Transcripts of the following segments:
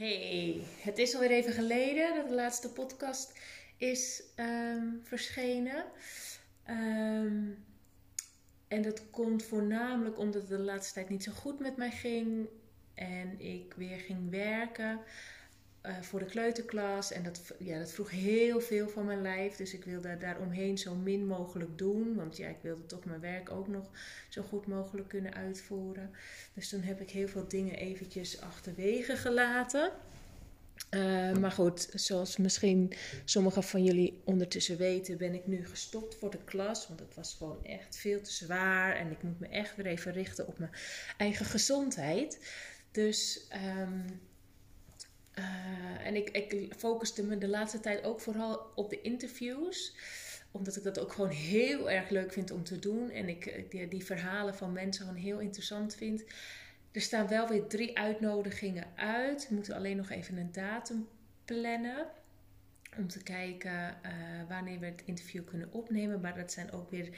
Hey, het is alweer even geleden dat de laatste podcast is ehm, verschenen. Ehm, en dat komt voornamelijk omdat het de laatste tijd niet zo goed met mij ging. En ik weer ging werken. Eh, voor de kleuterklas. En dat, ja, dat vroeg heel veel van mijn lijf. Dus ik wilde daaromheen zo min mogelijk doen. Want ja, ik wilde toch mijn werk ook nog zo goed mogelijk kunnen uitvoeren. Dus toen heb ik heel veel dingen eventjes achterwege gelaten. Uh, maar goed, zoals misschien sommigen van jullie ondertussen weten, ben ik nu gestopt voor de klas. Want het was gewoon echt veel te zwaar. En ik moet me echt weer even richten op mijn eigen gezondheid. Dus um, uh, en ik, ik focuste me de laatste tijd ook vooral op de interviews omdat ik dat ook gewoon heel erg leuk vind om te doen. En ik die, die, verhalen van mensen gewoon heel interessant vind. Er staan wel weer drie uitnodigingen uit. We moeten alleen nog even een datum plannen. Om te kijken uh, wanneer we het interview kunnen opnemen. Maar dat zijn ook weer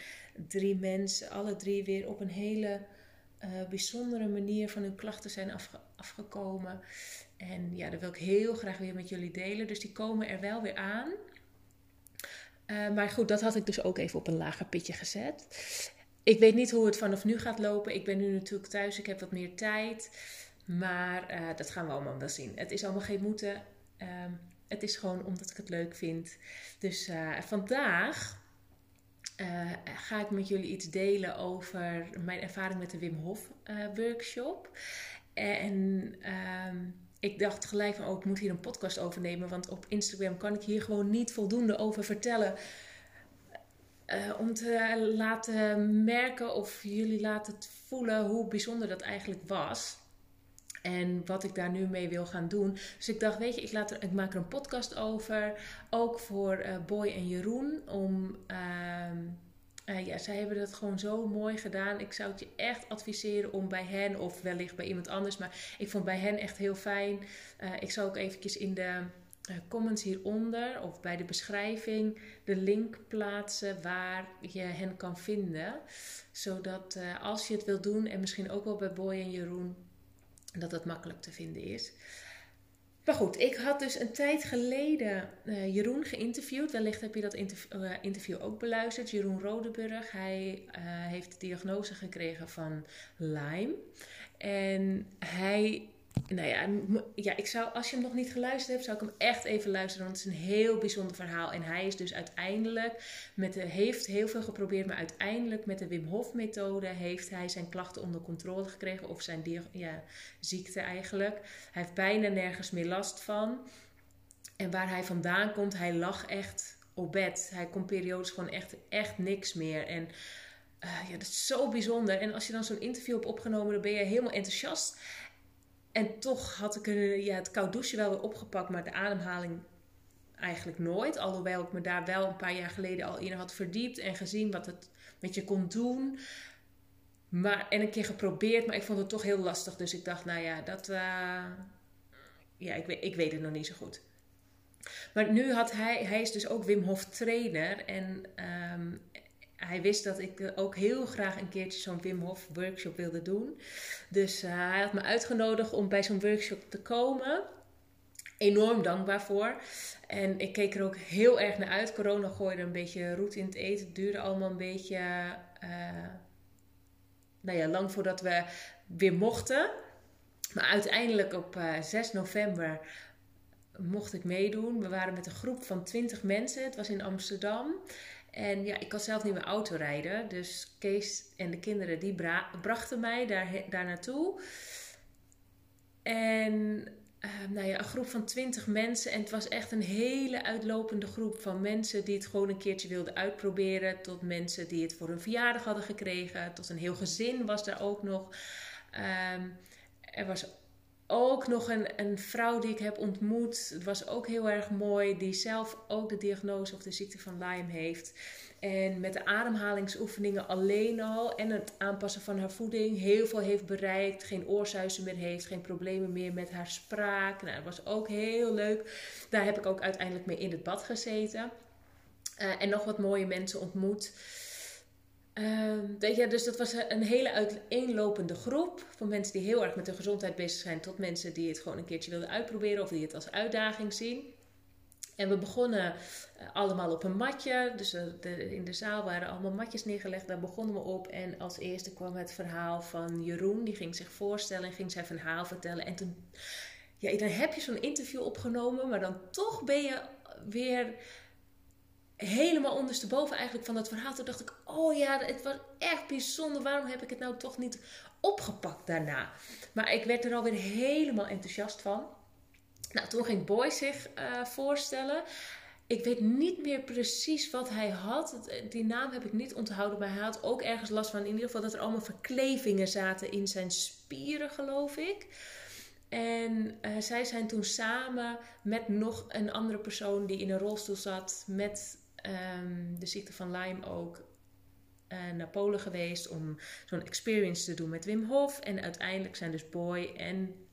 drie mensen. Alle drie weer op een hele uh, bijzondere manier van hun klachten zijn afge afgekomen. En ja, dat wil ik heel graag weer met jullie delen. Dus die komen er wel weer aan. Uh, maar goed, dat had ik dus ook even op een lager pitje gezet. Ik weet niet hoe het vanaf nu gaat lopen. Ik ben nu natuurlijk thuis, ik heb wat meer tijd. Maar uh, dat gaan we allemaal wel zien. Het is allemaal geen moeten. Uh, het is gewoon omdat ik het leuk vind. Dus vandaag ga ik met jullie iets delen over mijn ervaring met de Wim Hof workshop. En ehm, ik dacht gelijk van, oh, ik moet hier een podcast over nemen. Want op Instagram kan ik hier gewoon niet voldoende over vertellen. Uh, om te laten merken of jullie laten voelen hoe bijzonder dat eigenlijk was. En wat ik daar nu mee wil gaan doen. Dus ik dacht, weet je, ik, laat er, ik maak er een podcast over. Ook voor uh, Boy en Jeroen. Om uh, uh, ja, zij hebben dat gewoon zo mooi gedaan. Ik zou het je echt adviseren om bij hen of wellicht bij iemand anders. Maar ik vond bij hen echt heel fijn. Uh, ik zal ook eventjes in de comments hieronder of bij de beschrijving de link plaatsen waar je hen kan vinden. Zodat als je het wilt doen en misschien ook wel bij Boy en Jeroen, dat dat makkelijk te vinden is. Maar goed, ik had dus een tijd geleden uh, Jeroen geïnterviewd. Wellicht heb je dat interview, uh, interview ook beluisterd. Jeroen Rodeburg. Hij uh, heeft de diagnose gekregen van Lyme. En hij nou ja, ja, ik zou, als je hem nog niet geluisterd hebt, zou ik hem echt even luisteren. Want het is een heel bijzonder verhaal. En hij is dus uiteindelijk, met de, heeft heel veel geprobeerd, maar uiteindelijk met de Wim Hof methode heeft hij zijn klachten onder controle gekregen. Of zijn ja, ziekte eigenlijk. Hij heeft bijna nergens meer last van. En waar hij vandaan komt, hij lag echt op bed. Hij kon periodes gewoon echt, echt niks meer. En uh, ja, dat is zo bijzonder. En als je dan zo'n interview hebt opgenomen, dan ben je helemaal enthousiast. En toch had ik een, ja, het koud douchen wel weer opgepakt, maar de ademhaling eigenlijk nooit. Alhoewel ik me daar wel een paar jaar geleden al in had verdiept en gezien wat het met je kon doen. Maar, en een keer geprobeerd, maar ik vond het toch heel lastig. Dus ik dacht, nou ja, dat. Uh, ja, ik weet, ik weet het nog niet zo goed. Maar nu had hij, hij is dus ook Wim Hof trainer. En um, hij wist dat ik ook heel graag een keertje zo'n Wim Hof workshop wilde doen. Dus uh, hij had me uitgenodigd om bij zo'n workshop te komen. Enorm dankbaar voor. En ik keek er ook heel erg naar uit. Corona gooide een beetje roet in het eten. Het duurde allemaal een beetje uh, lang voordat we weer mochten. Maar uiteindelijk op uh, eh, 6 november mocht ik meedoen. We waren met een groep van 20 mensen. Het was in Amsterdam. En ja, ik kan zelf niet meer auto rijden. Dus Kees en de kinderen die brachten mij daar, daar naartoe. En uh, nou ja, een groep van twintig mensen. En het was echt een hele uitlopende groep van mensen die het gewoon een keertje wilden uitproberen. Tot mensen die het voor hun verjaardag hadden gekregen. Tot een heel gezin was er ook nog. Um, er was ook nog een, een vrouw die ik heb ontmoet. Het was ook heel erg mooi. Die zelf ook de diagnose of de ziekte van Lyme heeft. En met de ademhalingsoefeningen alleen al en het aanpassen van haar voeding heel veel heeft bereikt. Geen oorzuizen meer heeft, geen problemen meer met haar spraak. Nou, dat was ook heel leuk. Daar heb ik ook uiteindelijk mee in het bad gezeten. Uh, en nog wat mooie mensen ontmoet. Ja, dus dat was een hele uiteenlopende groep. Van mensen die heel erg met hun gezondheid bezig zijn, tot mensen die het gewoon een keertje wilden uitproberen of die het als uitdaging zien. En we begonnen eh, allemaal op een matje. Dus uh, de, in de zaal waren allemaal matjes neergelegd. Daar begonnen we op. En als eerste kwam het verhaal van Jeroen. Die ging zich voorstellen en ging zijn verhaal vertellen. En toen, ja, dan heb je zo'n interview opgenomen, maar dan toch ben je weer helemaal ondersteboven eigenlijk van dat verhaal. Toen dacht ik, oh ja, het was echt bijzonder. Waarom heb ik het nou toch niet opgepakt daarna? Maar ik werd er alweer helemaal enthousiast van. Nou, toen ging Boy zich uh, voorstellen. Ik weet niet meer precies wat hij had. Die naam heb ik niet onthouden, maar hij had ook ergens last van in ieder geval dat er allemaal verklevingen zaten in zijn spieren, geloof ik. En uh, zij zijn toen samen met nog een andere persoon die in een rolstoel zat, met um, de ziekte van Lyme ook, uh, naar Polen geweest om zo'n experience te doen met Wim Hof. En uiteindelijk zijn dus Boy en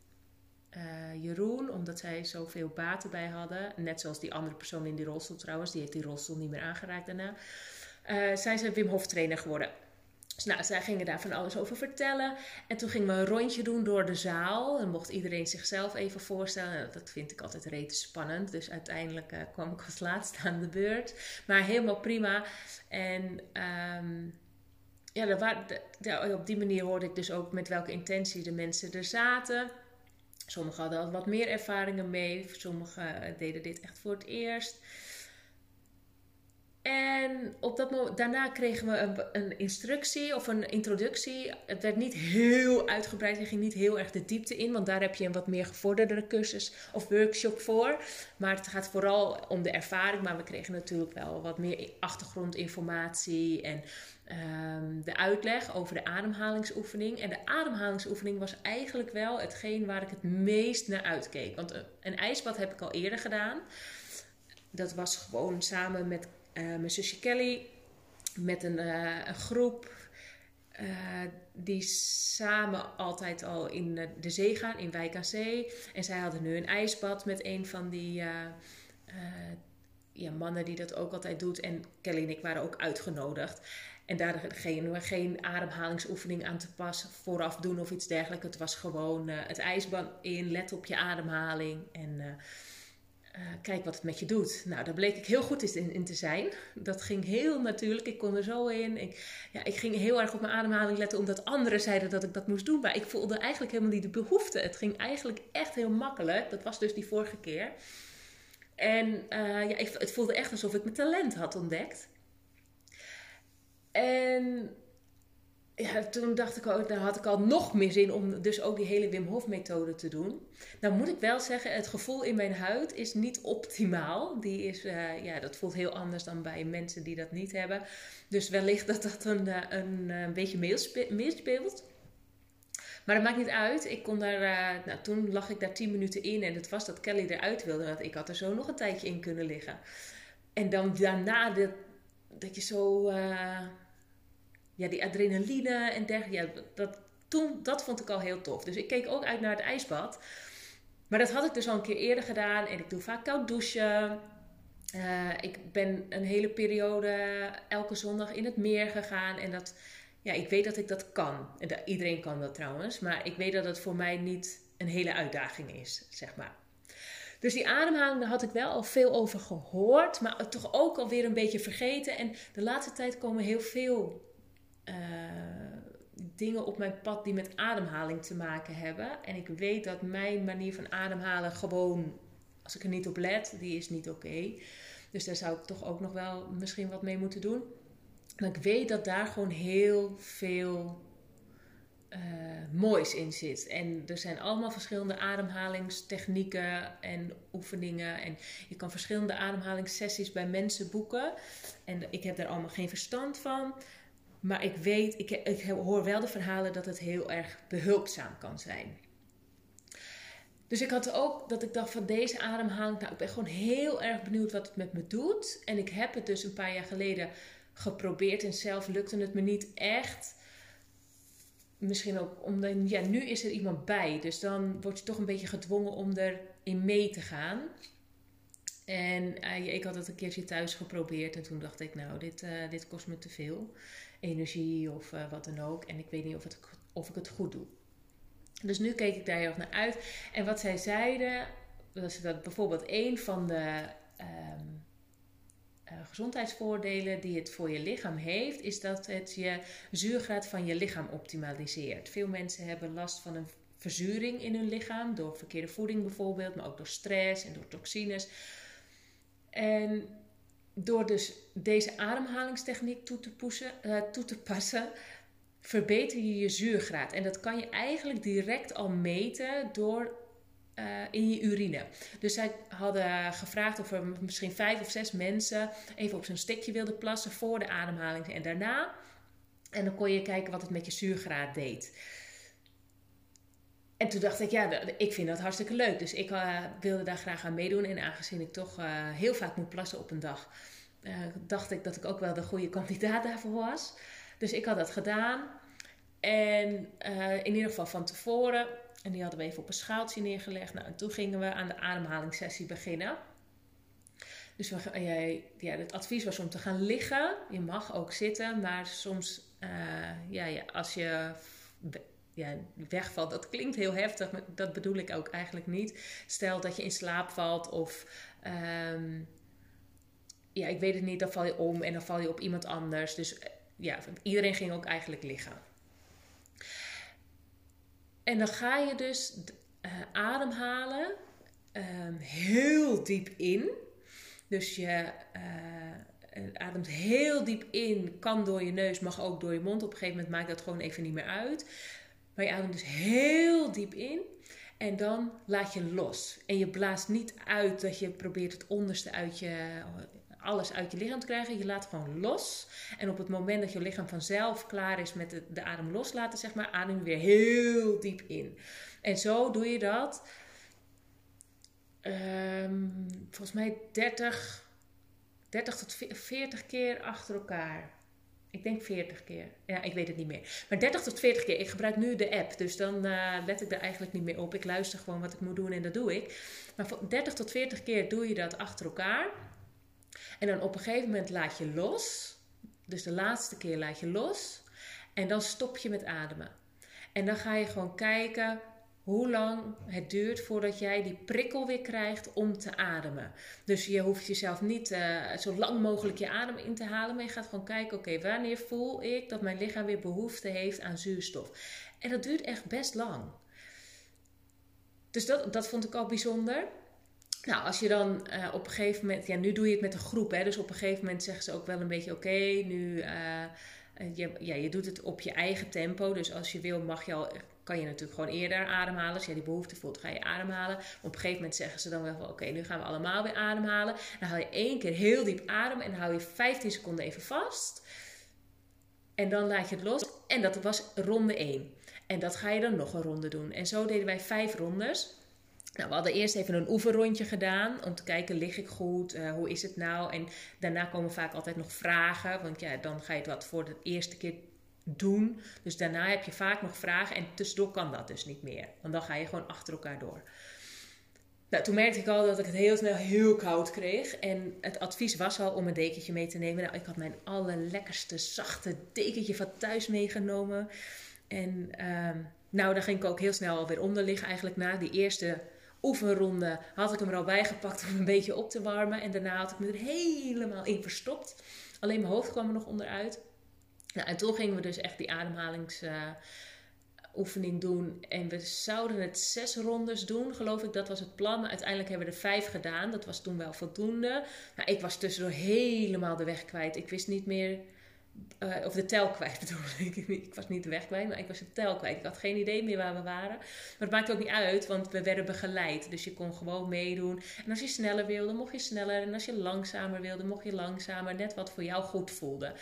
uh, Jeroen, omdat zij zoveel baten bij hadden, net zoals die andere persoon in die rolstoel trouwens, die heeft die rolstoel niet meer aangeraakt daarna, uh, zijn ze Wim Hof trainer geworden. Dus nou, zij gingen daar van alles over vertellen. En toen gingen we een rondje doen door de zaal. En mocht iedereen zichzelf even voorstellen. Dat vind ik altijd rete spannend. Dus uiteindelijk uh, kwam ik als laatste aan de beurt. Maar helemaal prima. En um, ja, waar, de, op die manier hoorde ik dus ook met welke intentie de mensen er zaten. Sommigen hadden al wat meer ervaringen mee. Sommigen eh, deden dit echt voor het eerst. En op dat moment, daarna kregen we een, een, instructie of een introductie. Het werd niet heel uitgebreid, je ging niet heel erg de diepte in, want daar heb je een wat meer gevorderde cursus of workshop voor. Maar het gaat vooral om de ervaring, maar we kregen natuurlijk wel wat meer achtergrondinformatie en um, de uitleg over de ademhalingsoefening. En de ademhalingsoefening was eigenlijk wel hetgeen waar ik het meest naar uitkeek. Want een ijsbad heb ik al eerder gedaan. Dat was gewoon samen met uh, mijn zusje Kelly met een, een groep uh, die samen altijd al in de zee gaan, in Wijk aan Zee. En zij hadden nu een ijsbad met een van die ja, mannen die dat ook altijd doet. En Kelly en ik waren ook uitgenodigd. En daar gingen we geen ademhalingsoefening aan te passen vooraf doen of iets dergelijks. Het was gewoon het ijsbad in, let op je ademhaling. En uh, kijk wat het met je doet. Nou, daar bleek ik heel goed in, in, te zijn. Dat ging heel natuurlijk. Ik kon er zo in. Ik, ja, ik ging heel erg op mijn ademhaling letten, omdat anderen zeiden dat ik dat moest doen. Maar ik voelde eigenlijk helemaal niet de behoefte. Het ging eigenlijk echt heel makkelijk. Dat was dus die vorige keer. En uh, ja, het voelde echt alsof ik mijn talent had ontdekt. En ja, toen dacht ik ook, daar had ik al nog meer zin om dus ook die hele Wim Hof methode te doen. Nou moet ik wel zeggen, het gevoel in mijn huid is niet optimaal. Die is, uh, ja, dat voelt heel anders dan bij mensen die dat niet hebben. Dus wellicht dat dat een, eh, een, een beetje meespeelt. Maar dat maakt niet uit. Ik kon daar, nou, toen lag ik daar 10 minuten in en het was dat Kelly eruit wilde. Want ik had er zo nog een tijdje in kunnen liggen. En dan daarna de, dat je zo ja, die adrenaline en dergelijke. Ja, dat, toen, dat vond ik al heel tof. Dus ik keek ook uit naar het ijsbad. Maar dat had ik dus al een keer eerder gedaan. En ik doe vaak koud douchen. Uh, ik ben een hele periode elke zondag in het meer gegaan. En dat, ja, ik weet dat ik dat kan. En iedereen kan dat trouwens. Maar ik weet dat het voor mij niet een hele uitdaging is, zeg maar. Dus die ademhaling, daar had ik wel al veel over gehoord. Maar toch ook alweer een beetje vergeten. En de laatste tijd komen heel veel uh, dingen op mijn pad die met ademhaling te maken hebben. En ik weet dat mijn manier van ademhalen gewoon, als ik er niet op let, die is niet oké. Dus daar zou ik toch ook nog wel misschien wat mee moeten doen. Maar ik weet dat daar gewoon heel veel uh, moois in zit. En er zijn allemaal verschillende ademhalingstechnieken en oefeningen. En je kan verschillende ademhalingssessies bij mensen boeken. En ik heb daar allemaal geen verstand van. Maar ik weet, ik, ik hoor wel de verhalen dat het heel erg behulpzaam kan zijn. Dus ik had ook dat ik dacht van deze ademhaling, nou ik ben gewoon heel erg benieuwd wat het met me doet. En ik heb het dus een paar jaar geleden geprobeerd en zelf lukte het me niet echt. Misschien ook omdat, ja, nu is er iemand bij. Dus dan word je toch een beetje gedwongen om erin mee te gaan. En uh, ik had het een keertje thuis geprobeerd en toen dacht ik, nou, dit, uh, dit kost me te veel. Energie of wat dan ook. En ik weet niet of, het, of ik het goed doe. Dus nu keek ik daar heel erg naar uit. En wat zij zeiden, was dat bijvoorbeeld een van de ehm, eh, gezondheidsvoordelen die het voor je lichaam heeft, is dat het je zuurgraad van je lichaam optimaliseert. Veel mensen hebben last van een verzuring in hun lichaam, door verkeerde voeding bijvoorbeeld, maar ook door stress en door toxines. En door dus deze ademhalingstechniek toe te, poesen, uh, toe te passen, verbeter je je zuurgraad. En dat kan je eigenlijk direct al meten door uh, in je urine. Dus zij hadden gevraagd of er misschien vijf of zes mensen even op zo'n stikje wilden plassen voor de ademhaling en daarna. En dan kon je kijken wat het met je zuurgraad deed. En toen dacht ik, ja, ik vind dat hartstikke leuk. Dus ik uh, wilde daar graag aan meedoen. En aangezien ik toch uh, heel vaak moet plassen op een dag, dacht ik dat ik ook wel de goede kandidaat daarvoor was. Dus ik had dat gedaan. En in ieder geval van tevoren en die hadden we even op een schaaltje neergelegd. Nou, en toen gingen we aan de ademhalingssessie beginnen. Dus we, ja, het advies was om te gaan liggen. Je mag ook zitten, maar soms, ja, ja, als je ja, wegvalt, dat klinkt heel heftig, maar dat bedoel ik ook eigenlijk niet. Stel dat je in slaap valt of, um, ja, ik weet het niet, dan val je om en dan val je op iemand anders. Dus ja, iedereen ging ook eigenlijk liggen. En dan ga je dus uh, ademhalen um, heel diep in. Dus je uh, ademt heel diep in, kan door je neus, mag ook door je mond. Op een gegeven moment maakt dat gewoon even niet meer uit. Maar je ademt dus heel diep in. En dan laat je los. En je blaast niet uit dat je probeert het onderste uit je, alles uit je lichaam te krijgen. Je laat gewoon los. En op het moment dat je lichaam vanzelf klaar is met de, de adem loslaten, zeg maar, adem je weer heel diep in. En zo doe je dat. Ehm, volgens mij 30, 30 tot 40 keer achter elkaar. Ik denk 40 keer. Ja, ik weet het niet meer. Maar 30 tot 40 keer. Ik gebruik nu de app. Dus dan uh, let ik er eigenlijk niet meer op. Ik luister gewoon wat ik moet doen en dat doe ik. Maar 30 tot 40 keer doe je dat achter elkaar. En dan op een gegeven moment laat je los. Dus de laatste keer laat je los. En dan stop je met ademen. En dan ga je gewoon kijken hoe lang het duurt voordat jij die prikkel weer krijgt om te ademen. Dus je hoeft jezelf niet uh, zo lang mogelijk je adem in te halen, maar je gaat gewoon kijken: oké, wanneer voel ik dat mijn lichaam weer behoefte heeft aan zuurstof? En dat duurt echt best lang. Dus dat, dat vond ik al bijzonder. Nou, als je dan uh, op een gegeven moment, ja, nu doe je het met een groep, hè, dus op een gegeven moment zeggen ze ook wel een beetje: oké, nu, uh, je, ja, je doet het op je eigen tempo. Dus als je wil, mag je al, kan je natuurlijk gewoon eerder ademhalen. Als je die behoefte voelt, ga je ademhalen. Op een gegeven moment zeggen ze dan wel: oké, nu gaan we allemaal weer ademhalen. Dan haal je één keer heel diep adem en hou je 15 seconden even vast. En dan laat je het los. En dat was ronde 1. En dat ga je dan nog een ronde doen. En zo deden wij vijf rondes. Nou, we hadden eerst even een oefenrondje gedaan om te kijken, lig ik goed, uh, hoe is het nou? En daarna komen vaak altijd nog vragen, want ja, dan ga je het wat voor de eerste keer doen. Dus daarna heb je vaak nog vragen en tussendoor kan dat dus niet meer, want dan ga je gewoon achter elkaar door. Nou, toen merkte ik al dat ik het heel snel heel koud kreeg. En het advies was al om een dekentje mee te nemen. Nou, ik had mijn allerlekkerste zachte dekentje van thuis meegenomen. En uh, nou, daar ging ik ook heel snel alweer onder liggen. Eigenlijk na die eerste oefenronde had ik hem er al bij gepakt om een beetje op te warmen. En daarna had ik me er helemaal in verstopt. Alleen mijn hoofd kwam er nog onderuit. Nou, en toen gingen we dus echt die ademhalingsoefening doen. En we zouden het zes rondes doen, geloof ik. Dat was het plan. Uiteindelijk hebben we er vijf gedaan. Dat was toen wel voldoende. Nou, ik was tussendoor helemaal de weg kwijt. Ik wist niet meer uh, of de tel kwijt bedoel ik. Ik was niet de weg kwijt, maar ik was de tel kwijt. Ik had geen idee meer waar we waren. Maar het maakt ook niet uit, want we werden begeleid. Dus je kon gewoon meedoen. En als je sneller wilde, mocht je sneller. En als je langzamer wilde, mocht je langzamer. Net wat voor jou goed voelde.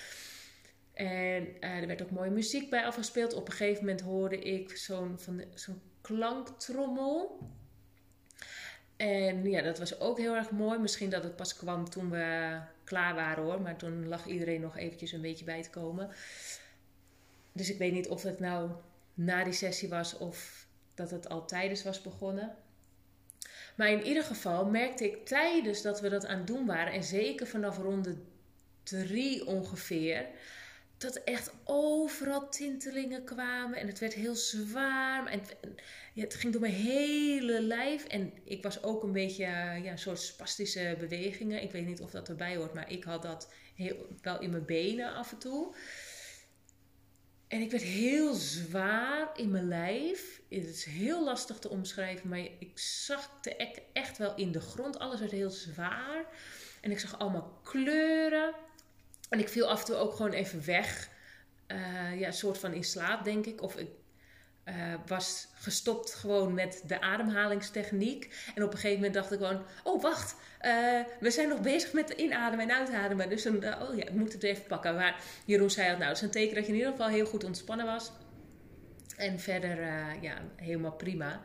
En uh, er werd ook mooie muziek bij afgespeeld. Op een gegeven moment hoorde ik zo'n zo'n klanktrommel. En ja, dat was ook heel erg mooi. Misschien dat het pas kwam toen we klaar waren hoor. Maar toen lag iedereen nog eventjes een beetje bij te komen. Dus ik weet niet of het nou na die sessie was of dat het al tijdens was begonnen. Maar in ieder geval merkte ik tijdens dat we dat aan het doen waren, en zeker vanaf ronde drie ongeveer, dat echt overal tintelingen kwamen en het werd heel zwaar. En het, ging door mijn hele lijf en ik was ook een beetje ja, een soort spastische bewegingen. Ik weet niet of dat erbij hoort, maar ik had dat heel, wel in mijn benen af en toe. En ik werd heel zwaar in mijn lijf. Het is heel lastig te omschrijven, maar ik zakte echt wel in de grond. Alles werd heel zwaar. En ik zag allemaal kleuren. En ik viel af en toe ook gewoon even weg. Uh, ja, een soort van in slaap, denk ik. Of ik uh, was gestopt gewoon met de ademhalingstechniek. En op een gegeven moment dacht ik gewoon: Oh, wacht, uh, we zijn nog bezig met inademen en uitademen. Dus dan, oh ja, ik moet het even pakken. Maar Jeroen zei al: Nou, dat is een teken dat je in ieder geval heel goed ontspannen was. En verder, ja, helemaal prima.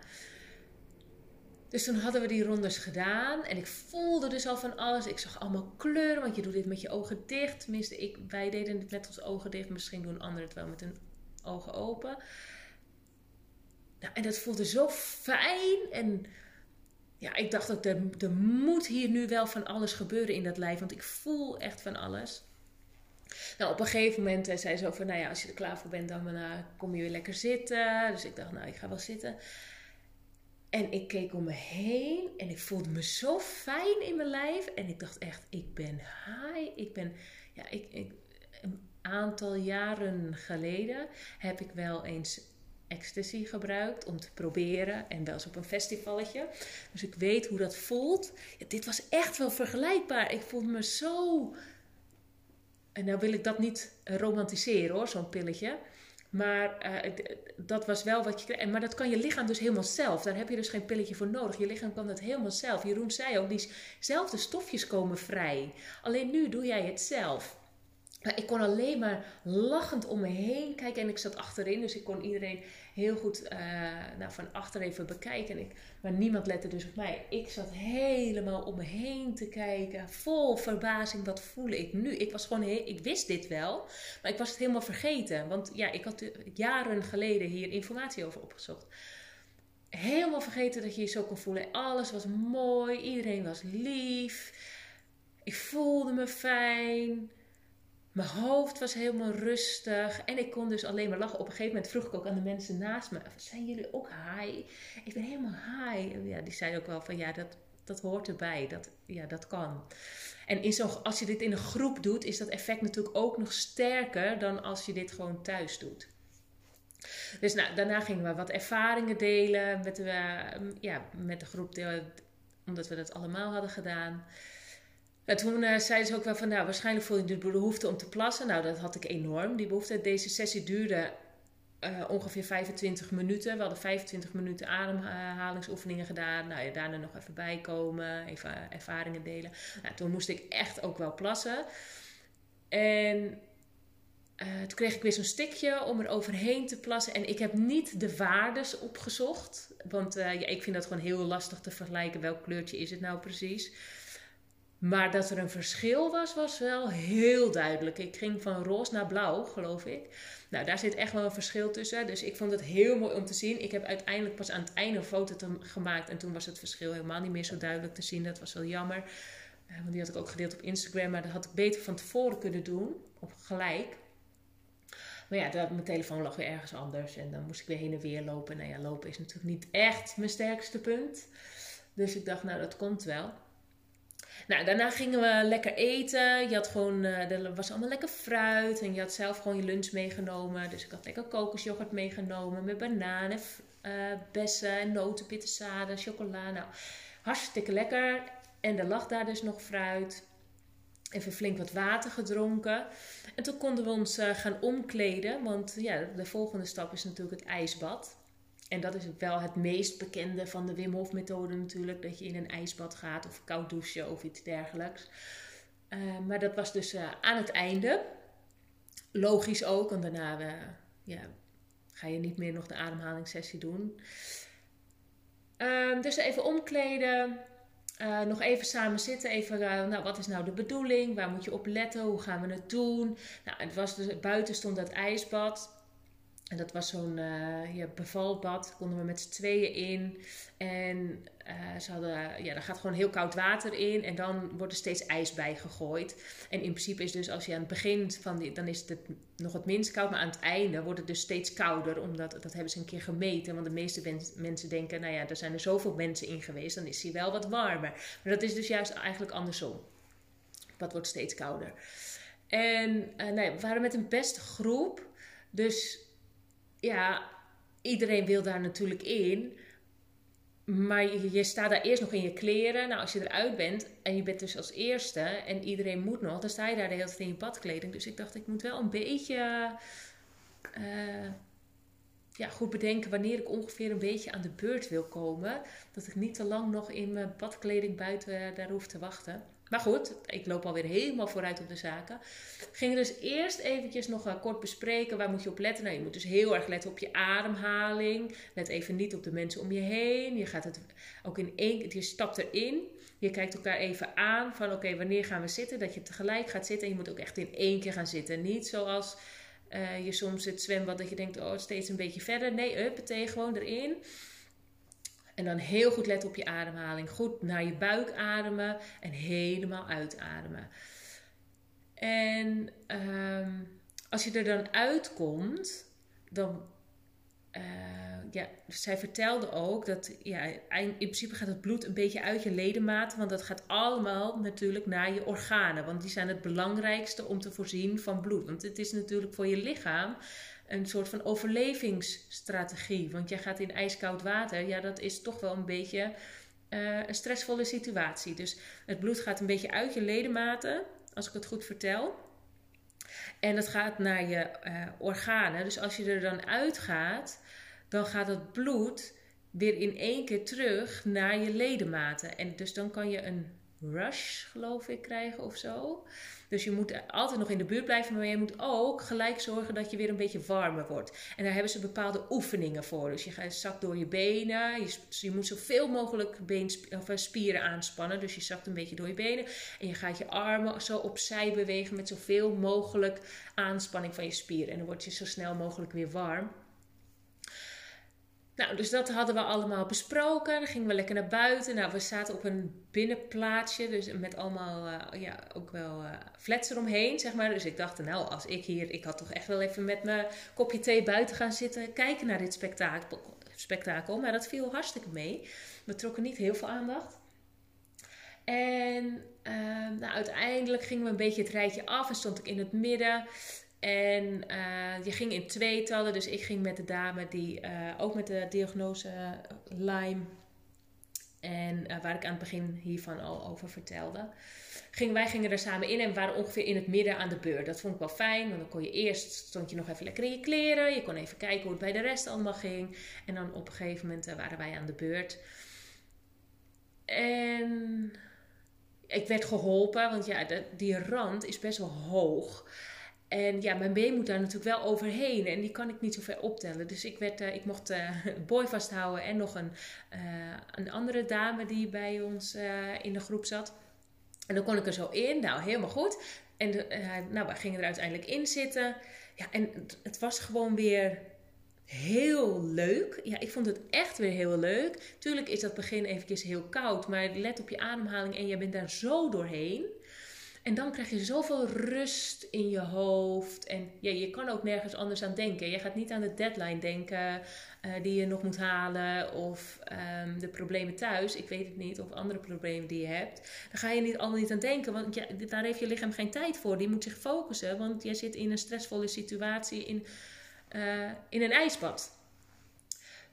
Dus toen hadden we die rondes gedaan en ik voelde dus al van alles. Ik zag allemaal kleuren, want je doet dit met je ogen dicht. Tenminste, ik, wij deden het met ons ogen dicht. Misschien doen anderen het wel met hun ogen open. Nou, en dat voelde zo fijn. En ja, ik dacht ook, er, moet hier nu wel van alles gebeuren in dat lijf. Want ik voel echt van alles. Nou, op een gegeven moment eh, zei ze over, nou ja, als je er klaar voor bent, dan uh, kom je weer lekker zitten. Dus ik dacht, nou, ik ga wel zitten. En ik keek om me heen en ik voelde me zo fijn in mijn lijf. En ik dacht echt, ik ben high. Ik ben, ja, ik, ik, een aantal jaren geleden heb ik wel eens ecstasy gebruikt om te proberen. En wel eens op een festivalletje. Dus ik weet hoe dat voelt. Dit was echt wel vergelijkbaar. Ik voelde me zo... En nou wil ik dat niet romantiseren hoor, zo'n pilletje. Maar uh, dat was wel wat je kreeg. Maar dat kan je lichaam dus helemaal zelf. Daar heb je dus geen pilletje voor nodig. Je lichaam kan dat helemaal zelf. Jeroen zei ook, diezelfde stofjes komen vrij. Alleen nu doe jij het zelf. Maar ik kon alleen maar lachend om me heen kijken. En ik zat achterin, dus ik kon iedereen heel goed uh, nou, van achter even bekijken. ik, maar niemand lette dus op mij. Ik zat helemaal om me heen te kijken. Vol verbazing, wat voel ik nu? Ik was gewoon, ik wist dit wel. Maar ik was het helemaal vergeten. Want ja, ik had jaren geleden hier informatie over opgezocht. Helemaal vergeten dat je je zo kon voelen. Alles was mooi. Iedereen was lief. Ik voelde me fijn. Mijn hoofd was helemaal rustig en ik kon dus alleen maar lachen. Op een gegeven moment vroeg ik ook aan de mensen naast me: Zijn jullie ook high? Ik ben helemaal high. Ja, die zei ook wel van ja, dat, dat hoort erbij. Dat, ja, dat kan. En in zo, als je dit in een groep doet, is dat effect natuurlijk ook nog sterker dan als je dit gewoon thuis doet. Dus nou, daarna gingen we wat ervaringen delen met ja, met de groep, omdat we dat allemaal hadden gedaan. En toen uh, zeiden ze ook wel van, nou, waarschijnlijk voel je de behoefte om te plassen. Nou, dat had ik enorm, die behoefte. Deze sessie duurde uh, ongeveer 25 minuten. We hadden 25 minuten ademhalingsoefeningen gedaan. Nou ja, daarna nog even bijkomen, even ervaringen delen. Nou, toen moest ik echt ook wel plassen. En uh, toen kreeg ik weer zo'n stikje om er overheen te plassen. En ik heb niet de waardes opgezocht. Want ja, ik vind dat gewoon heel lastig te vergelijken. Welk kleurtje is het nou precies? Maar dat er een verschil was, was wel heel duidelijk. Ik ging van roze naar blauw, geloof ik. Nou, daar zit echt wel een verschil tussen. Dus ik vond het heel mooi om te zien. Ik heb uiteindelijk pas aan het einde een foto gemaakt. En toen was het verschil helemaal niet meer zo duidelijk te zien. Dat was wel jammer. Uh, want die had ik ook gedeeld op Instagram. Maar dat had ik beter van tevoren kunnen doen. Op gelijk. Maar ja, dat, mijn telefoon lag weer ergens anders. En dan moest ik weer heen en weer lopen. Nou ja, lopen is natuurlijk niet echt mijn sterkste punt. Dus ik dacht, nou, dat komt wel. Nou, daarna gingen we lekker eten. Je had gewoon, uh, er was allemaal lekker fruit. En je had zelf gewoon je lunch meegenomen. Dus ik had lekker kokosjoghurt meegenomen. Met bananen, uh, bessen, noten, pittenzaden, chocola. Nou, hartstikke lekker. En er lag daar dus nog fruit. Even flink wat water gedronken. En toen konden we ons uh, gaan omkleden. Want ja, de volgende stap is natuurlijk het ijsbad. En dat is wel het meest bekende van de Wim Hof methode natuurlijk. Dat je in een ijsbad gaat of koud douchen of iets dergelijks. Uh, maar dat was dus uh, aan het einde. Logisch ook, want daarna uh, ja, ga je niet meer nog de ademhalingssessie doen. Ehm, dus even omkleden. nog even samen zitten. Even, nou, wat is nou de bedoeling? Waar moet je op letten? Hoe gaan we het doen? Nou, het was dus, buiten stond dat ijsbad. En dat was zo'n uh, ja, bevalbad, konden we met z'n tweeën in. En uh, ze hadden, ja, daar gaat gewoon heel koud water in en dan wordt er steeds ijs bij gegooid. En in principe is dus als je aan het begin van die, dan is het nog het minst koud, maar aan het einde wordt het dus steeds kouder, omdat dat hebben ze een keer gemeten. Want de meeste mensen denken, nou ja, er zijn er zoveel mensen in geweest, dan is hij wel wat warmer. Maar dat is dus juist eigenlijk andersom. Dat wordt steeds kouder. En uh, nee, we waren met een beste groep, dus ja, iedereen wil daar natuurlijk in. Maar je, staat daar eerst nog in je kleren. Nou, als je eruit bent en je bent dus als eerste en iedereen moet nog, dan sta je daar de hele tijd in je badkleding. Dus ik dacht, ik moet wel een beetje uh, ja, goed bedenken wanneer ik ongeveer een beetje aan de beurt wil komen. Dat ik niet te lang nog in mijn badkleding buiten daar hoef te wachten. Maar goed, ik loop alweer helemaal vooruit op de zaken. Gingen dus eerst eventjes nog uh, kort bespreken. Waar moet je op letten? Nou, je moet dus heel erg letten op je ademhaling. Let even niet op de mensen om je heen. Je gaat het ook in één je stapt erin. Je kijkt elkaar even aan van oké, wanneer gaan we zitten? Dat je tegelijk gaat zitten. En je moet ook echt in één keer gaan zitten. Niet zoals uh, je soms het zwembad dat je denkt, oh, steeds een beetje verder. Nee, up, meteen gewoon erin. En dan heel goed letten op je ademhaling. Goed naar je buik ademen en helemaal uitademen. En um, als je er dan uitkomt, dan. Uh, ja, zij vertelde ook dat ja, in principe gaat het bloed een beetje uit je ledematen, want dat gaat allemaal natuurlijk naar je organen, want die zijn het belangrijkste om te voorzien van bloed. Want het is natuurlijk voor je lichaam een soort van overlevingsstrategie. Want jij gaat in ijskoud water, ja, dat is toch wel een beetje uh, een stressvolle situatie. Dus het bloed gaat een beetje uit je ledematen, als ik het goed vertel. En dat gaat naar je uh, organen. Dus als je er dan uitgaat, dan gaat het bloed weer in één keer terug naar je ledematen. En dus dan kan je een rush, geloof ik, krijgen of zo. Dus je moet altijd nog in de buurt blijven, maar je moet ook gelijk zorgen dat je weer een beetje warmer wordt. En daar hebben ze bepaalde oefeningen voor. Dus je gaat zakt door je benen, je, je moet zoveel mogelijk been, of eh, spieren aanspannen. Dus je zakt een beetje door je benen en je gaat je armen zo opzij bewegen met zoveel mogelijk aanspanning van je spieren. En dan word je zo snel mogelijk weer warm. Nou, dus dat hadden we allemaal besproken. Dan gingen we lekker naar buiten. Nou, we zaten op een binnenplaatsje, dus met allemaal, uh, ja, ook wel uh, flats eromheen, zeg maar. Dus ik dacht, nou, als ik hier, ik had toch echt wel even met mijn kopje thee buiten gaan zitten, kijken naar dit spektakel. spektakel. Maar dat viel hartstikke mee. We trokken niet heel veel aandacht. En uh, nou, uiteindelijk gingen we een beetje het rijtje af en stond ik in het midden. En uh, je ging in tweetallen, dus ik ging met de dame die uh, ook met de diagnose Lyme. En waar ik aan het begin hiervan al over vertelde. Ging, wij gingen er samen in en waren ongeveer in het midden aan de beurt. Dat vond ik wel fijn, want dan kon je eerst, stond je nog even lekker in je kleren. Je kon even kijken hoe het bij de rest allemaal ging. En dan op een gegeven moment waren wij aan de beurt. En ik werd geholpen, want ja, die rand is best wel hoog. En ja, mijn been moet daar natuurlijk wel overheen. En die kan ik niet zo ver optellen. Dus ik, werd, uh, ik mocht uh, boy vasthouden. En nog een, uh, een andere dame die bij ons in de groep zat. En dan kon ik er zo in. Nou, helemaal goed. En nou, we gingen er uiteindelijk in zitten. Ja, en het, was gewoon weer heel leuk. Ja, ik vond het echt weer heel leuk. Tuurlijk is dat begin eventjes heel koud. Maar let op je ademhaling en je bent daar zo doorheen. En dan krijg je zoveel rust in je hoofd. En ja, je kan ook nergens anders aan denken. Je gaat niet aan de deadline denken uh, die je nog moet halen. Of um, de problemen thuis. Ik weet het niet. Of andere problemen die je hebt. Daar ga je niet, allemaal niet aan denken. Want ja, daar heeft je lichaam geen tijd voor. Die moet zich focussen. Want jij zit in een stressvolle situatie in, uh, in een ijsbad.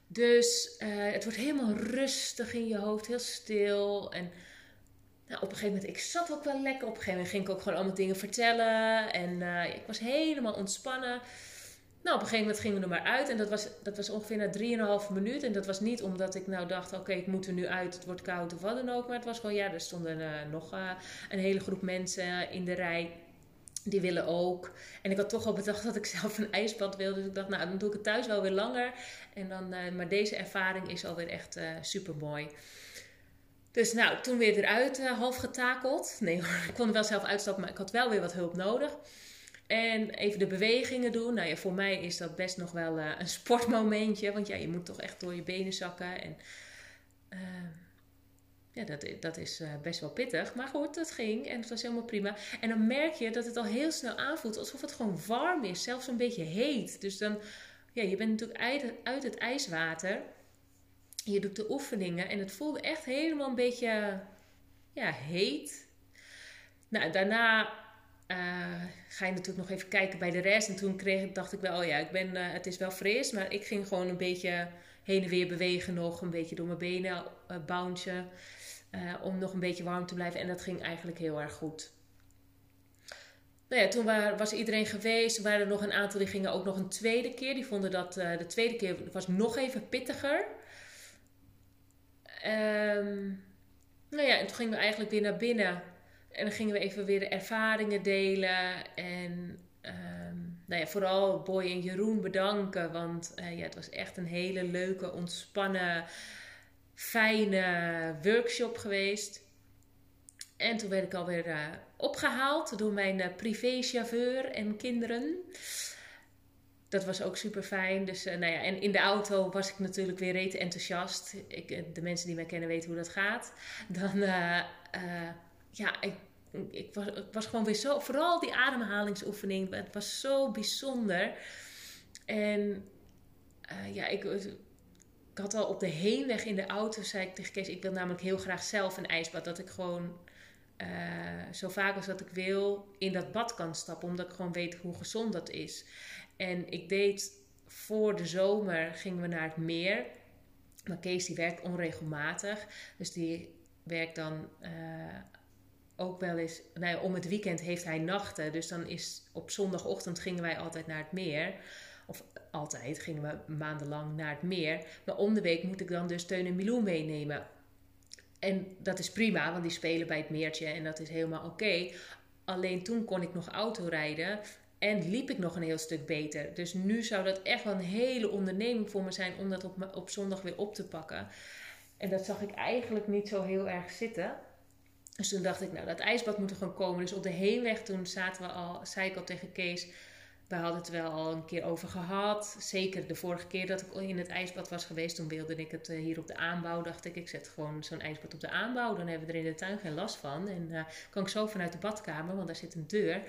Dus uh, het wordt helemaal rustig in je hoofd. Heel stil. En nou, op een gegeven moment, ik zat ook wel lekker. Op een gegeven moment ging ik ook gewoon allemaal dingen vertellen. En uh, ik was helemaal ontspannen. Nou, op een gegeven moment gingen we er maar uit. En dat was, dat was ongeveer na 3,5 minuut. En dat was niet omdat ik nou dacht, oké, ik moet er nu uit. Het wordt koud of wat dan ook. Maar het was gewoon, ja, er stonden uh, nog uh, een hele groep mensen in de rij. Die willen ook. En ik had toch al bedacht dat ik zelf een ijsbad wilde. Dus ik dacht, nou, dan doe ik het thuis wel weer langer. En dan, maar deze ervaring is alweer echt super mooi. Dus nou, toen weer eruit uh, half getakeld. Nee ik kon wel zelf uitstappen, maar ik had wel weer wat hulp nodig. En even de bewegingen doen. Nou ja, voor mij is dat best nog wel uh, een sportmomentje. Want ja, je moet toch echt door je benen zakken. En uh, ja, dat, dat is best wel pittig. Maar goed, dat ging en het was helemaal prima. En dan merk je dat het al heel snel aanvoelt alsof het gewoon warm is. Zelfs een beetje heet. Dus dan, ja, je bent natuurlijk uit het ijswater. Je doet de oefeningen en het voelde echt helemaal een beetje ja, heet. Nou, daarna uh, ga je natuurlijk nog even kijken bij de rest. En toen kreeg, dacht ik wel, oh ja, ik ben, uh, het is wel fris. Maar ik ging gewoon een beetje heen en weer bewegen nog. Een beetje door mijn benen uh, om nog een beetje warm te blijven. En dat ging eigenlijk heel erg goed. Nou ja, toen was iedereen geweest. Er waren er nog een aantal die gingen ook nog een tweede keer. Die vonden dat de tweede keer was nog even pittiger. Um, nou ja, en toen gingen we eigenlijk weer naar binnen. En dan gingen we even weer de ervaringen delen. En um, nou ja, vooral Boy en Jeroen bedanken. Want uh, ja, het was echt een hele leuke, ontspannen, fijne workshop geweest. En toen werd ik alweer uh, opgehaald door mijn uh, privéchauffeur en kinderen. Dat was ook super fijn. Dus, nou ja, en in de auto was ik natuurlijk weer rete enthousiast. Ik, de mensen die mij kennen weten hoe dat gaat. Dan, ja, ik ik was, was gewoon weer zo, vooral die ademhalingsoefening, het was zo bijzonder. En ja, ik, ik had al op de heenweg in de auto, zei ik tegen Kees, ik wil namelijk heel graag zelf een ijsbad. Dat ik gewoon zo vaak als dat ik wil in dat bad kan stappen, omdat ik gewoon weet hoe gezond dat is. En ik deed voor de zomer, gingen we naar het meer. Maar Kees die werkt onregelmatig, dus die werkt dan... Uh, ook wel eens, nou ja, om het weekend heeft hij nachten. Dus dan is op zondagochtend gingen wij altijd naar het meer. Of altijd gingen we maandenlang naar het meer. Maar om de week moet ik dan dus Teun en Milou meenemen. En dat is prima, want die spelen bij het meertje en dat is helemaal oké. Alleen toen kon ik nog auto rijden en liep ik nog een heel stuk beter. Dus nu zou dat echt wel een hele onderneming voor me zijn om dat op, op zondag weer op te pakken. En dat zag ik eigenlijk niet zo heel erg zitten. Dus toen dacht ik, nou, dat ijsbad moet er gewoon komen. Dus op de heenweg toen zaten we al, zei ik al tegen Kees, we hadden het wel al een keer over gehad. Zeker de vorige keer dat ik in het ijsbad was geweest, toen wilde ik het eh, hier op de aanbouw. Dacht ik, ik zet gewoon zo'n ijsbad op de aanbouw. Dan hebben we er in de tuin geen last van. En uh, kan ik zo vanuit de badkamer, want daar zit een deur.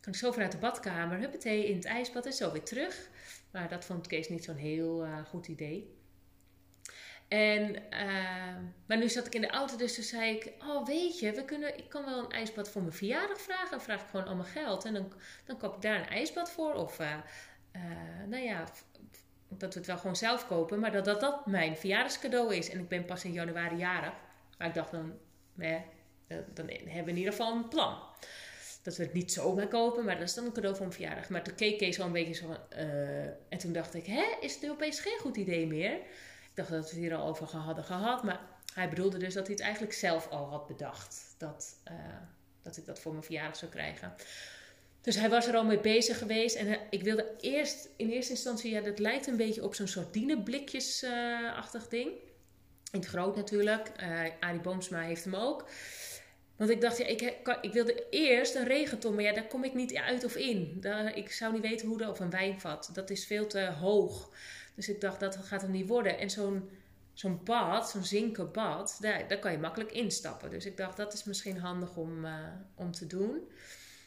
Kan ik zo vanuit de badkamer, huppatee, in het ijsbad en zo weer terug. Maar dat vond Kees niet zo'n heel uh, goed idee. En, uh, maar nu zat ik in de auto, dus toen zei ik: Oh, weet je, we kunnen, ik kan wel een ijsbad voor mijn verjaardag vragen. Dan vraag ik gewoon allemaal geld. En dan, dan koop ik daar een ijsbad voor. Of, uh, uh, nou ja, dat we het wel gewoon zelf kopen. Maar dat, dat dat mijn verjaardagscadeau is. En ik ben pas in januari jarig. Maar ik dacht dan: nee, dan hebben we in ieder geval een plan. Dat we het niet zomaar kopen, maar dat is dan een cadeau voor mijn verjaardag. Maar toen keek Kees al een beetje zo van. en toen dacht ik: Hè, is het opeens geen goed idee meer? Ik dacht dat we het hier al over hadden gehad. Maar hij bedoelde dus dat hij het eigenlijk zelf al had bedacht. Dat, uh, dat ik dat voor mijn verjaardag zou krijgen. Dus hij was er al mee bezig geweest. En uh, ik wilde eerst in eerste instantie, ja, dat lijkt een beetje op zo'n sardineblikjes-achtig uh, ding. In het groot natuurlijk. Uh, Arie Boomsma heeft hem ook. Want ik dacht, ja, ik, ik wilde eerst een regenton, maar ja, daar kom ik niet uit of in. Daar, ik zou niet weten hoe dat, of een wijnvat. Dat is veel te hoog. Dus ik dacht, dat gaat hem niet worden. En zo'n zo'n bad, zo'n zinken bad, daar, daar kan je makkelijk instappen. Dus ik dacht, dat is misschien handig om, uh, om te doen.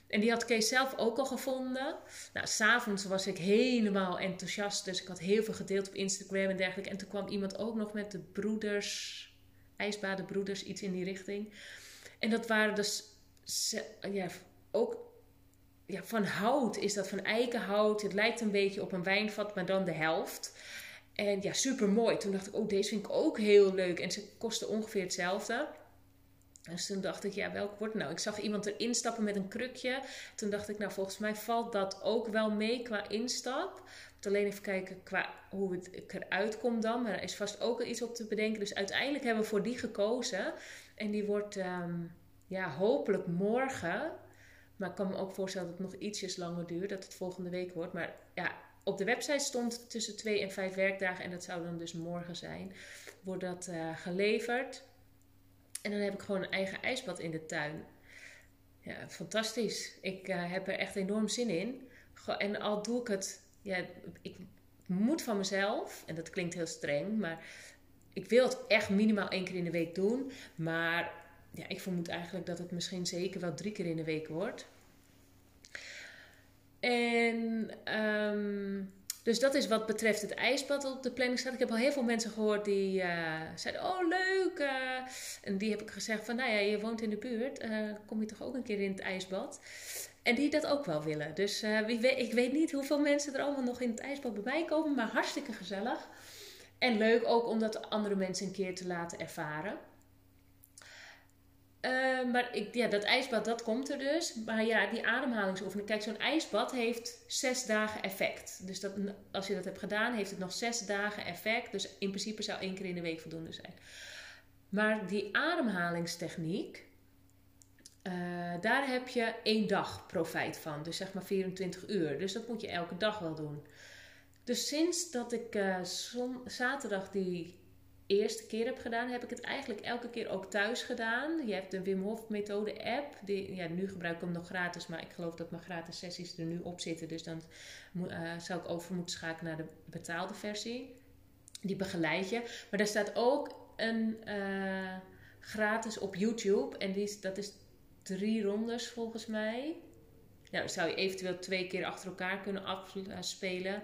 En die had Kees zelf ook al gevonden. Nou, s'avonds was ik helemaal enthousiast. Dus ik had heel veel gedeeld op Instagram en dergelijke. En toen kwam iemand ook nog met de broeders, ijsbadenbroeders, iets in die richting. En dat waren dus ja, ook ja, van hout is dat, van eikenhout. Het lijkt een beetje op een wijnvat, maar dan de helft. En ja, super mooi. Toen dacht ik, oh, deze vind ik ook heel leuk. En ze kosten ongeveer hetzelfde. Dus toen dacht ik, ja, welk wordt nou? Ik zag iemand erin stappen met een krukje. Toen dacht ik, nou, volgens mij valt dat ook wel mee qua instap. moet alleen even kijken qua hoe het eruit komt dan. Maar er is vast ook iets op te bedenken. Dus uiteindelijk hebben we voor die gekozen. En die wordt, um, ja, hopelijk morgen maar ik kan me ook voorstellen dat het nog ietsjes langer duurt, dat het volgende week wordt. Maar ja, op de website stond tussen twee en vijf werkdagen en dat zou dan dus morgen zijn. Wordt dat uh, geleverd. En dan heb ik gewoon een eigen ijsbad in de tuin. Ja, fantastisch. Ik uh, heb er echt enorm zin in. En al doe ik het, ja, ik moet van mezelf, en dat klinkt heel streng, maar ik wil het echt minimaal één keer in de week doen. Maar ja, ik vermoed eigenlijk dat het misschien zeker wel drie keer in de week wordt. En um, dus dat is wat betreft het ijsbad op de planning staat. Ik heb al heel veel mensen gehoord die uh, zeiden: Oh, leuk. Uh, en die heb ik gezegd: van, Nou ja, je woont in de buurt. Uh, kom je toch ook een keer in het ijsbad? En die dat ook wel willen. Dus wie weet, ik weet niet hoeveel mensen er allemaal nog in het ijsbad bij mij komen. Maar hartstikke gezellig. En leuk ook om dat andere mensen een keer te laten ervaren. Uh, maar ik, ja, dat ijsbad, dat komt er dus. Maar ja, die ademhalingsoefening. Kijk, zo'n ijsbad heeft zes dagen effect. Dus dat, als je dat hebt gedaan, heeft het nog zes dagen effect. Dus in principe zou één keer in de week voldoende zijn. Maar die ademhalingstechniek, uh, daar heb je één dag profijt van. Dus zeg maar 24 uur. Dus dat moet je elke dag wel doen. Dus sinds dat ik uh, zaterdag die eerste keer heb gedaan, heb ik het eigenlijk elke keer ook thuis gedaan. Je hebt de Wim Hof methode app. Die, ja, nu gebruik ik hem nog gratis, maar ik geloof dat mijn gratis sessies er nu op zitten. Dus dan uh, zou ik over moeten schakelen naar de betaalde versie. Die begeleid je. Maar daar staat ook een uh, gratis op YouTube. En die is, dat is drie rondes volgens mij. Nou, zou je eventueel twee keer achter elkaar kunnen afspelen.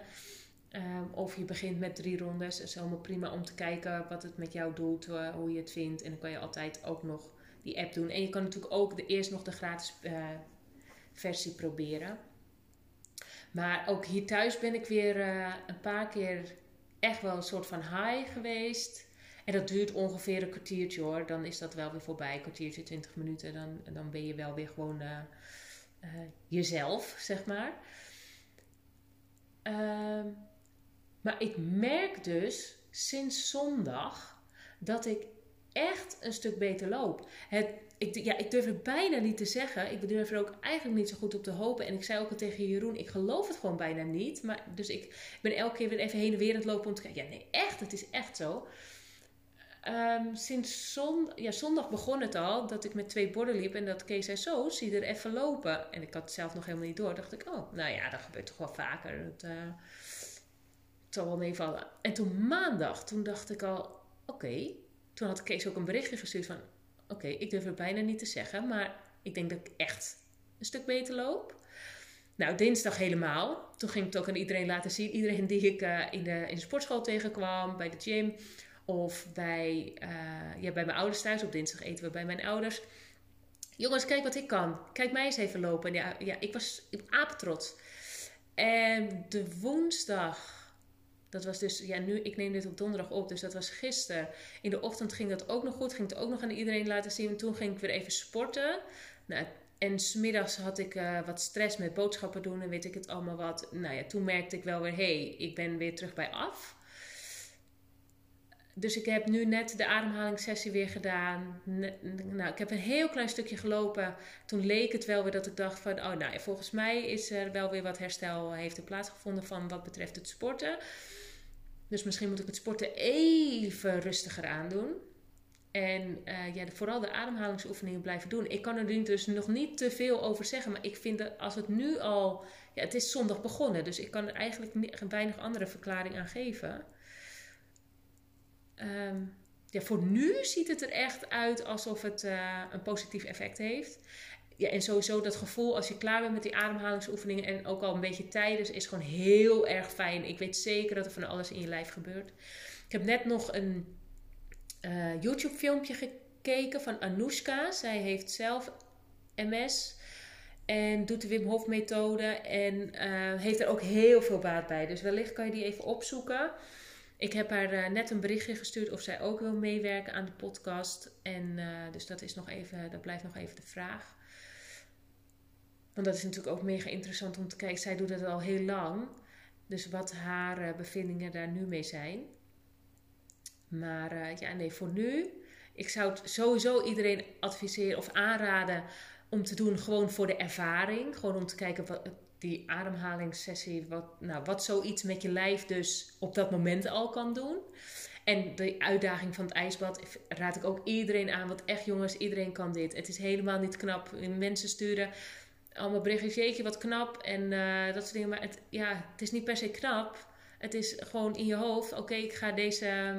Ehm, of je begint met drie rondes. Dat is helemaal prima om te kijken wat het met jou doet, uh, hoe je het vindt. En dan kan je altijd ook nog die app doen. En je kan natuurlijk ook de, eerst nog de gratis uh, versie proberen. Maar ook hier thuis ben ik weer uh, een paar keer echt wel een soort van high geweest. En dat duurt ongeveer een kwartiertje hoor. Dan is dat wel weer voorbij. Een kwartiertje, twintig minuten. Dan, dan ben je wel weer gewoon jezelf, zeg maar. Ehm maar ik merk dus sinds zondag dat ik echt een stuk beter loop. Het, ik, ja, ik durf het bijna niet te zeggen. Ik durf er ook eigenlijk niet zo goed op te hopen. En ik zei ook al tegen Jeroen, ik geloof het gewoon bijna niet. Maar, dus ik ben elke keer weer even heen en weer aan het lopen om te kijken. Ja, nee, echt, het is echt zo. Um, sinds zondag begon het al dat ik met twee borden liep en dat Kees zei: Zo, zie er even lopen. En ik had het zelf nog helemaal niet door. dacht ik: Oh, nou ja, dat gebeurt toch wel vaker. Dat, uh, het zal wel meevallen. En toen maandag, toen dacht ik al, oké. Toen had Kees ook een berichtje gestuurd van, oké, ik durf het bijna niet te zeggen, maar ik denk dat ik echt een stuk beter loop. Nou, dinsdag helemaal. Toen ging ik het ook aan iedereen laten zien. Iedereen die ik uh, in, de, in de sportschool tegenkwam, bij de gym of bij, uh, ja, bij mijn ouders thuis. Op dinsdag eten we bij mijn ouders. Jongens, kijk wat ik kan. Kijk mij eens even lopen. Ja, ja ik was apetrots. En de woensdag dat was dus, ja, nu, ik neem dit op donderdag op, dus dat was gisteren. In de ochtend ging dat ook nog goed, ging het ook nog aan iedereen laten zien. En toen ging ik weer even sporten. Nou, en smiddags had ik uh, wat stress met boodschappen doen en weet ik het allemaal wat. Nou ja, toen merkte ik wel weer, hey, ik ben weer terug bij af. Dus ik heb nu net de ademhalingssessie weer gedaan. nou, ik heb een heel klein stukje gelopen. Toen leek het wel weer dat ik dacht van, oh nou, volgens mij is er wel weer wat herstel heeft plaatsgevonden van wat betreft het sporten. Dus misschien moet ik het sporten even rustiger aandoen. En uh, ja, vooral de ademhalingsoefeningen blijven doen. Ik kan er dus nog niet te veel over zeggen. Maar ik vind dat als het nu al. Ja, het is zondag begonnen. Dus ik kan er eigenlijk weinig andere verklaring aan geven. Um, ja, voor nu ziet het er echt uit alsof het uh, een positief effect heeft ja, en sowieso dat gevoel als je klaar bent met die ademhalingsoefeningen en ook al een beetje tijdens, is gewoon heel erg fijn. Ik weet zeker dat er van alles in je lijf gebeurt. Ik heb net nog een uh, YouTube-filmpje gekeken van Anoushka. Zij heeft zelf MS en doet de Wim Hof methode en uh, heeft er ook heel veel baat bij. Dus wellicht kan je die even opzoeken. Ik heb haar uh, net een berichtje gestuurd of zij ook wil meewerken aan de podcast. En dus dat, is nog even, dat blijft nog even de vraag. Want dat is natuurlijk ook mega interessant om te kijken. Zij doet het al heel lang. Dus wat haar uh, bevindingen daar nu mee zijn. Maar uh, ja, nee, voor nu. Ik zou het sowieso iedereen adviseren of aanraden om te doen gewoon voor de ervaring. Gewoon om te kijken wat die ademhalingssessie, wat, nou, wat zoiets met je lijf dus op dat moment al kan doen. En de uitdaging van het ijsbad raad ik ook iedereen aan. Want echt jongens, iedereen kan dit. Het is helemaal niet knap. Mensen sturen allemaal berichtjes, jeetje wat knap en uh, dat soort dingen. Maar het, ja, het is niet per se knap. Het is gewoon in je hoofd, oké, ik ga deze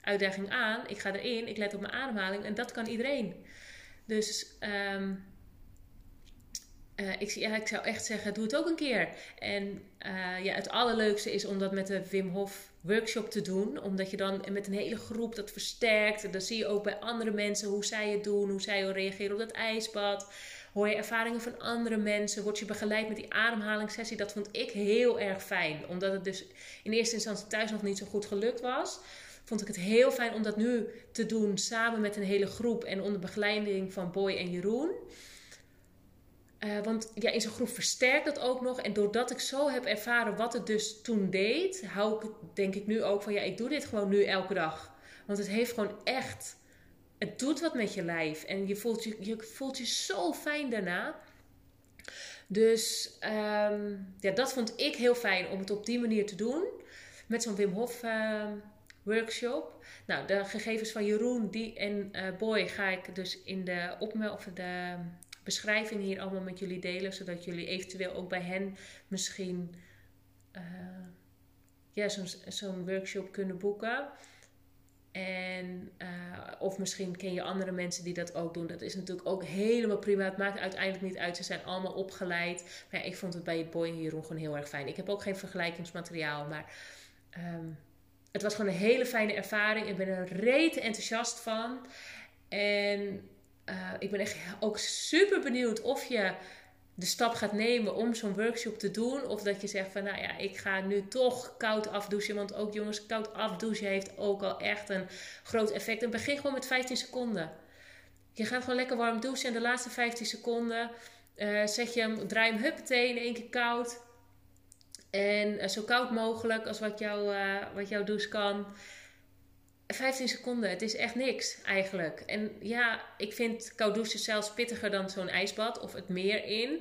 uitdaging aan. Ik ga erin, ik let op mijn ademhaling. En dat kan iedereen. Dus um, uh, ik, ja, ik zou echt zeggen, doe het ook een keer. En uh, ja, het allerleukste is om dat met de Wim Hof workshop te doen. Omdat je dan met een hele groep dat versterkt. En dan zie je ook bij andere mensen hoe zij het doen. Hoe zij reageren op dat ijsbad. Hoor je ervaringen van andere mensen. Word je begeleid met die ademhalingssessie. Dat vond ik heel erg fijn. Omdat het dus in eerste instantie thuis nog niet zo goed gelukt was vond ik het heel fijn om dat nu te doen samen met een hele groep en onder begeleiding van Boy en Jeroen. Uh, want ja, in zo'n groep versterkt dat ook nog. En doordat ik zo heb ervaren wat het dus toen deed, hou ik denk ik nu ook van ja, ik doe dit gewoon nu elke dag. Want het heeft gewoon echt, het doet wat met je lijf. En je voelt je, je, voelt je zo fijn daarna. Dus um, ja, dat vond ik heel fijn om het op die manier te doen. Met zo'n Wim Hof uh, workshop. Nou, de gegevens van Jeroen die en uh, Boy ga ik dus in de of de beschrijving hier allemaal met jullie delen, zodat jullie eventueel ook bij hen misschien uh, ja, zo'n workshop kunnen boeken. En, uh, of misschien ken je andere mensen die dat ook doen. Dat is natuurlijk ook helemaal prima. Het maakt uiteindelijk niet uit. Ze zijn allemaal opgeleid. Maar ik vond het bij Boy en Jeroen gewoon heel erg fijn. Ik heb ook geen vergelijkingsmateriaal. Maar um, het was gewoon een hele fijne ervaring. Ik ben er rete enthousiast van. En uh, ik ben echt ook super benieuwd of je de stap gaat nemen om zo'n workshop te doen. Of dat je zegt van, nou ja, ik ga nu toch koud afdouchen. Want ook jongens, koud afdouchen heeft ook al echt een groot effect. En begin gewoon met 15 seconden. Je gaat gewoon lekker warm douchen en de laatste 15 seconden uh, zet je hem, draai hem huppatee in één keer koud. En uh, zo koud mogelijk als wat, jou, uh, wat jouw douche kan. 15 seconden, het is echt niks eigenlijk. En ja, ik vind koud douchen zelfs pittiger dan zo'n ijsbad of het meer in.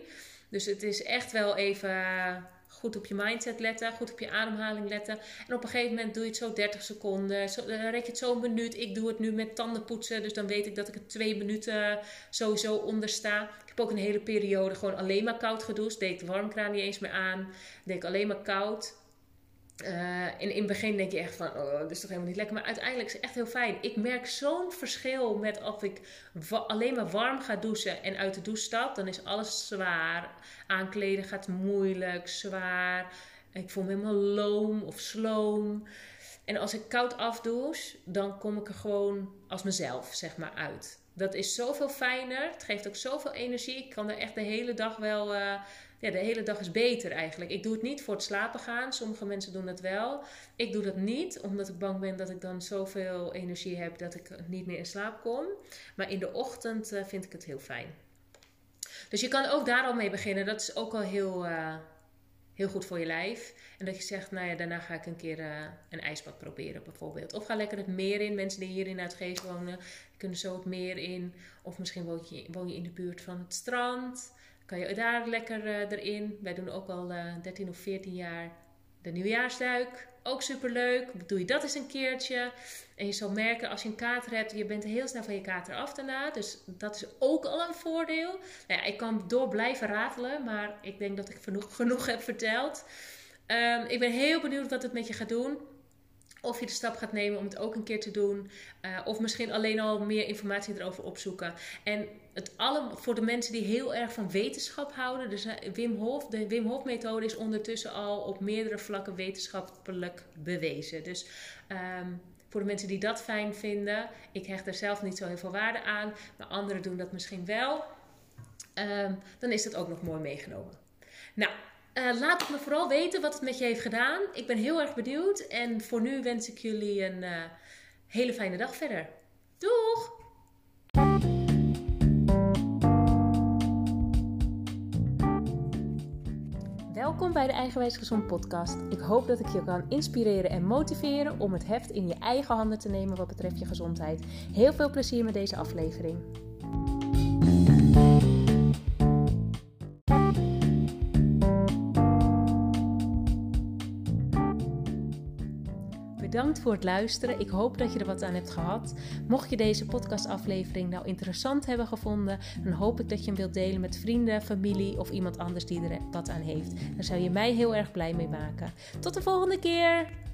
Dus het is echt wel even goed op je mindset letten, goed op je ademhaling letten. En op een gegeven moment doe je het zo 30 seconden. Zo, dan rek je het zo een minuut. Ik doe het nu met tandenpoetsen, dus dan weet ik dat ik er twee minuten sowieso onder sta. Ik heb ook een hele periode gewoon alleen maar koud gedoucht. Deed de warmkraan niet eens meer aan. Deed ik alleen maar koud. Uh, in het begin denk je echt van, oh, is toch helemaal niet lekker. Maar uiteindelijk is het echt heel fijn. Ik merk zo'n verschil met of ik alleen maar warm ga douchen en uit de douche stap. Dan is alles zwaar. Aankleden gaat moeilijk, zwaar. Ik voel me helemaal loom of sloom. En als ik koud afdouche, dan kom ik er gewoon als mezelf, zeg maar, uit. Dat is zoveel fijner. Het geeft ook zoveel energie. Ik kan er echt de hele dag wel... Uh, ja, de hele dag is beter eigenlijk. Ik doe het niet voor het slapen gaan. Sommige mensen doen dat wel. Ik doe dat niet, omdat ik bang ben dat ik dan zoveel energie heb dat ik niet meer in slaap kom. Maar in de ochtend uh, vind ik het heel fijn. Dus je kan ook daar al mee beginnen. Dat is ook al heel, uh, heel goed voor je lijf. En dat je zegt, nou ja, daarna ga ik een keer uh, een ijsbad proberen bijvoorbeeld. Of ga lekker het meer in. Mensen die hier in Uitgeest wonen, kunnen zo het meer in. Of misschien woon je, woon je in de buurt van het strand kan je daar lekker uh, erin. Wij doen ook al uh, eh, 13 of 14 jaar de nieuwjaarsduik. Ook superleuk. Doe je dat eens een keertje. En je zal merken als je een kater hebt, je bent heel snel van je kater af daarna. Dus dat is ook al een voordeel. Nou ja, ik kan door blijven ratelen, maar ik denk dat ik genoeg, genoeg heb verteld. Um, ik ben heel benieuwd wat het met je gaat doen. Of je de stap gaat nemen om het ook een keer te doen. Uh, of misschien alleen al meer informatie erover opzoeken. En het alle, voor de mensen die heel erg van wetenschap houden. Dus Wim Hof, de Wim Hof methode is ondertussen al op meerdere vlakken wetenschappelijk bewezen. Dus um, voor de mensen die dat fijn vinden. Ik hecht er zelf niet zo heel veel waarde aan. Maar anderen doen dat misschien wel. Um, dan is dat ook nog mooi meegenomen. Nou, uh, laat het me vooral weten wat het met je heeft gedaan. Ik ben heel erg benieuwd. En voor nu wens ik jullie een uh, hele fijne dag verder. Doeg! Welkom bij de Eigenwijs Gezond podcast. Ik hoop dat ik je kan inspireren en motiveren om het heft in je eigen handen te nemen wat betreft je gezondheid. Heel veel plezier met deze aflevering. Bedankt voor het luisteren. Ik hoop dat je er wat aan hebt gehad. Mocht je deze podcastaflevering nou interessant hebben gevonden, dan hoop ik dat je hem wilt delen met vrienden, familie of iemand anders die er wat aan heeft. Daar zou je mij heel erg blij mee maken. Tot de volgende keer!